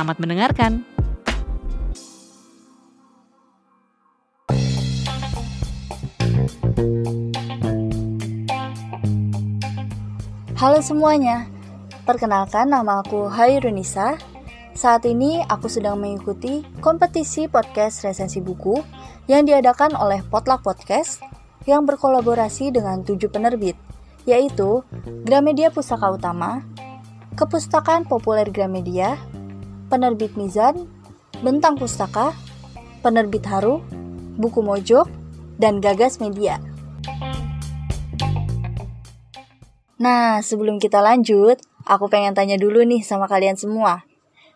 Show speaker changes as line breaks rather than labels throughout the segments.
Selamat mendengarkan.
Halo semuanya, perkenalkan nama aku Hairunisa. Saat ini aku sedang mengikuti kompetisi podcast resensi buku yang diadakan oleh Potluck Podcast yang berkolaborasi dengan tujuh penerbit, yaitu Gramedia Pustaka Utama, Kepustakaan Populer Gramedia, Penerbit Mizan, Bentang Pustaka, Penerbit Haru, Buku Mojok, dan Gagas Media. Nah, sebelum kita lanjut, aku pengen tanya dulu nih sama kalian semua.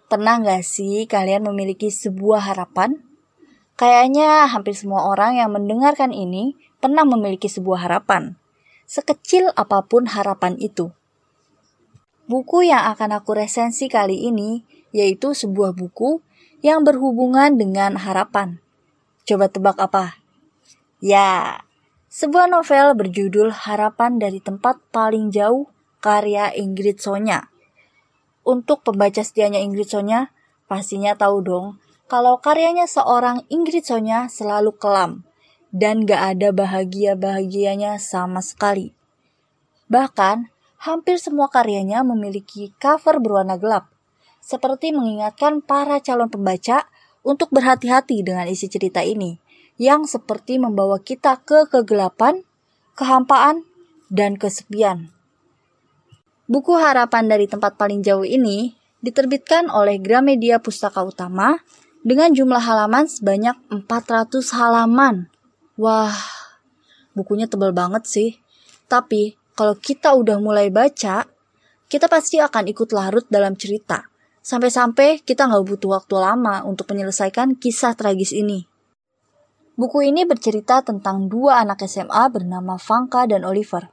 Pernah nggak sih kalian memiliki sebuah harapan? Kayaknya hampir semua orang yang mendengarkan ini pernah memiliki sebuah harapan. Sekecil apa pun harapan itu. Buku yang akan aku resensi kali ini yaitu sebuah buku yang berhubungan dengan harapan. Coba tebak apa? Ya, sebuah novel berjudul Harapan dari Tempat Paling Jauh karya Ingrid Sonya. Untuk pembaca setianya Ingrid Sonya, pastinya tahu dong kalau karyanya seorang Ingrid Sonya selalu kelam dan gak ada bahagia-bahagianya sama sekali. Bahkan, hampir semua karyanya memiliki cover berwarna gelap seperti mengingatkan para calon pembaca untuk berhati-hati dengan isi cerita ini, yang seperti membawa kita ke kegelapan, kehampaan, dan kesepian. Buku Harapan dari Tempat Paling Jauh ini diterbitkan oleh Gramedia Pustaka Utama dengan jumlah halaman sebanyak 400 halaman. Wah, bukunya tebal banget sih. Tapi, kalau kita udah mulai baca, kita pasti akan ikut larut dalam cerita Sampai-sampai kita nggak butuh waktu lama untuk menyelesaikan kisah tragis ini. Buku ini bercerita tentang dua anak SMA bernama Vanka dan Oliver.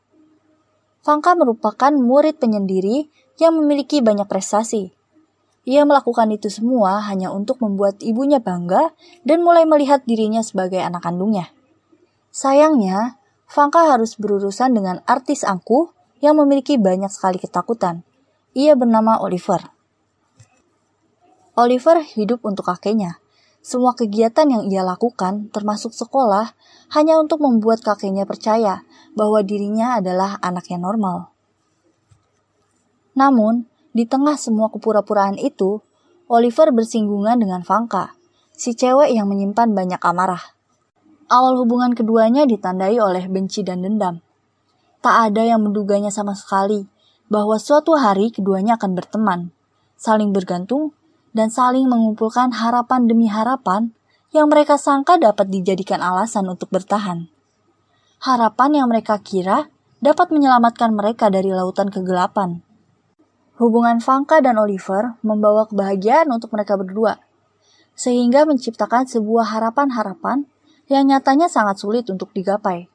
Vanka merupakan murid penyendiri yang memiliki banyak prestasi. Ia melakukan itu semua hanya untuk membuat ibunya bangga dan mulai melihat dirinya sebagai anak kandungnya. Sayangnya, Vanka harus berurusan dengan artis angkuh yang memiliki banyak sekali ketakutan. Ia bernama Oliver. Oliver hidup untuk kakeknya. Semua kegiatan yang ia lakukan, termasuk sekolah, hanya untuk membuat kakeknya percaya bahwa dirinya adalah anak yang normal. Namun, di tengah semua kepura-puraan itu, Oliver bersinggungan dengan Vanka, si cewek yang menyimpan banyak amarah. Awal hubungan keduanya ditandai oleh benci dan dendam. Tak ada yang menduganya sama sekali bahwa suatu hari keduanya akan berteman, saling bergantung, dan saling mengumpulkan harapan demi harapan yang mereka sangka dapat dijadikan alasan untuk bertahan. Harapan yang mereka kira dapat menyelamatkan mereka dari lautan kegelapan. Hubungan Vanka dan Oliver membawa kebahagiaan untuk mereka berdua, sehingga menciptakan sebuah harapan-harapan yang nyatanya sangat sulit untuk digapai.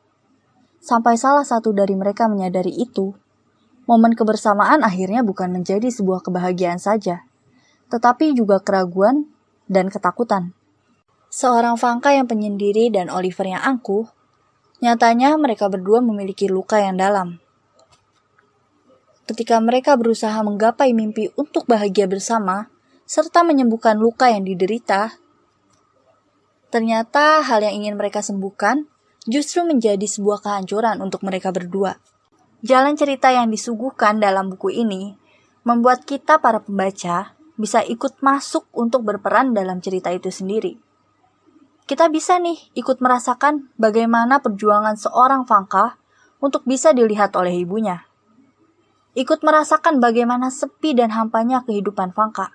Sampai salah satu dari mereka menyadari itu, momen kebersamaan akhirnya bukan menjadi sebuah kebahagiaan saja, tetapi juga keraguan dan ketakutan. Seorang Vanka yang penyendiri dan Oliver yang angkuh, nyatanya mereka berdua memiliki luka yang dalam. Ketika mereka berusaha menggapai mimpi untuk bahagia bersama, serta menyembuhkan luka yang diderita, ternyata hal yang ingin mereka sembuhkan justru menjadi sebuah kehancuran untuk mereka berdua. Jalan cerita yang disuguhkan dalam buku ini membuat kita para pembaca bisa ikut masuk untuk berperan dalam cerita itu sendiri. Kita bisa nih ikut merasakan bagaimana perjuangan seorang Fangka untuk bisa dilihat oleh ibunya. Ikut merasakan bagaimana sepi dan hampanya kehidupan Fangka.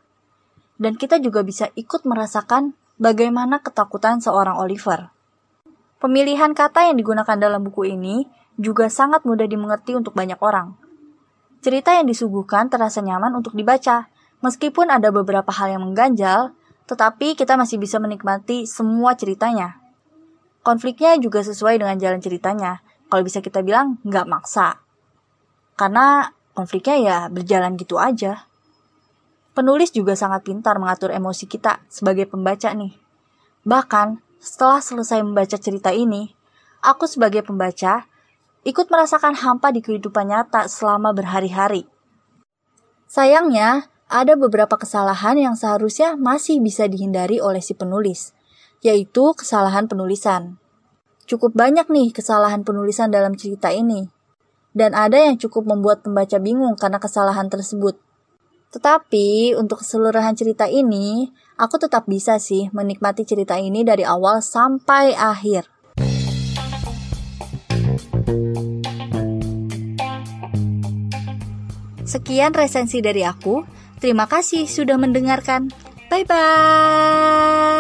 Dan kita juga bisa ikut merasakan bagaimana ketakutan seorang Oliver. Pemilihan kata yang digunakan dalam buku ini juga sangat mudah dimengerti untuk banyak orang. Cerita yang disuguhkan terasa nyaman untuk dibaca, Meskipun ada beberapa hal yang mengganjal, tetapi kita masih bisa menikmati semua ceritanya. Konfliknya juga sesuai dengan jalan ceritanya. Kalau bisa kita bilang, nggak maksa. Karena konfliknya ya berjalan gitu aja. Penulis juga sangat pintar mengatur emosi kita sebagai pembaca nih. Bahkan, setelah selesai membaca cerita ini, aku sebagai pembaca ikut merasakan hampa di kehidupan nyata selama berhari-hari. Sayangnya, ada beberapa kesalahan yang seharusnya masih bisa dihindari oleh si penulis, yaitu kesalahan penulisan. Cukup banyak nih kesalahan penulisan dalam cerita ini, dan ada yang cukup membuat pembaca bingung karena kesalahan tersebut. Tetapi untuk keseluruhan cerita ini, aku tetap bisa sih menikmati cerita ini dari awal sampai akhir. Sekian resensi dari aku. Terima kasih sudah mendengarkan. Bye bye.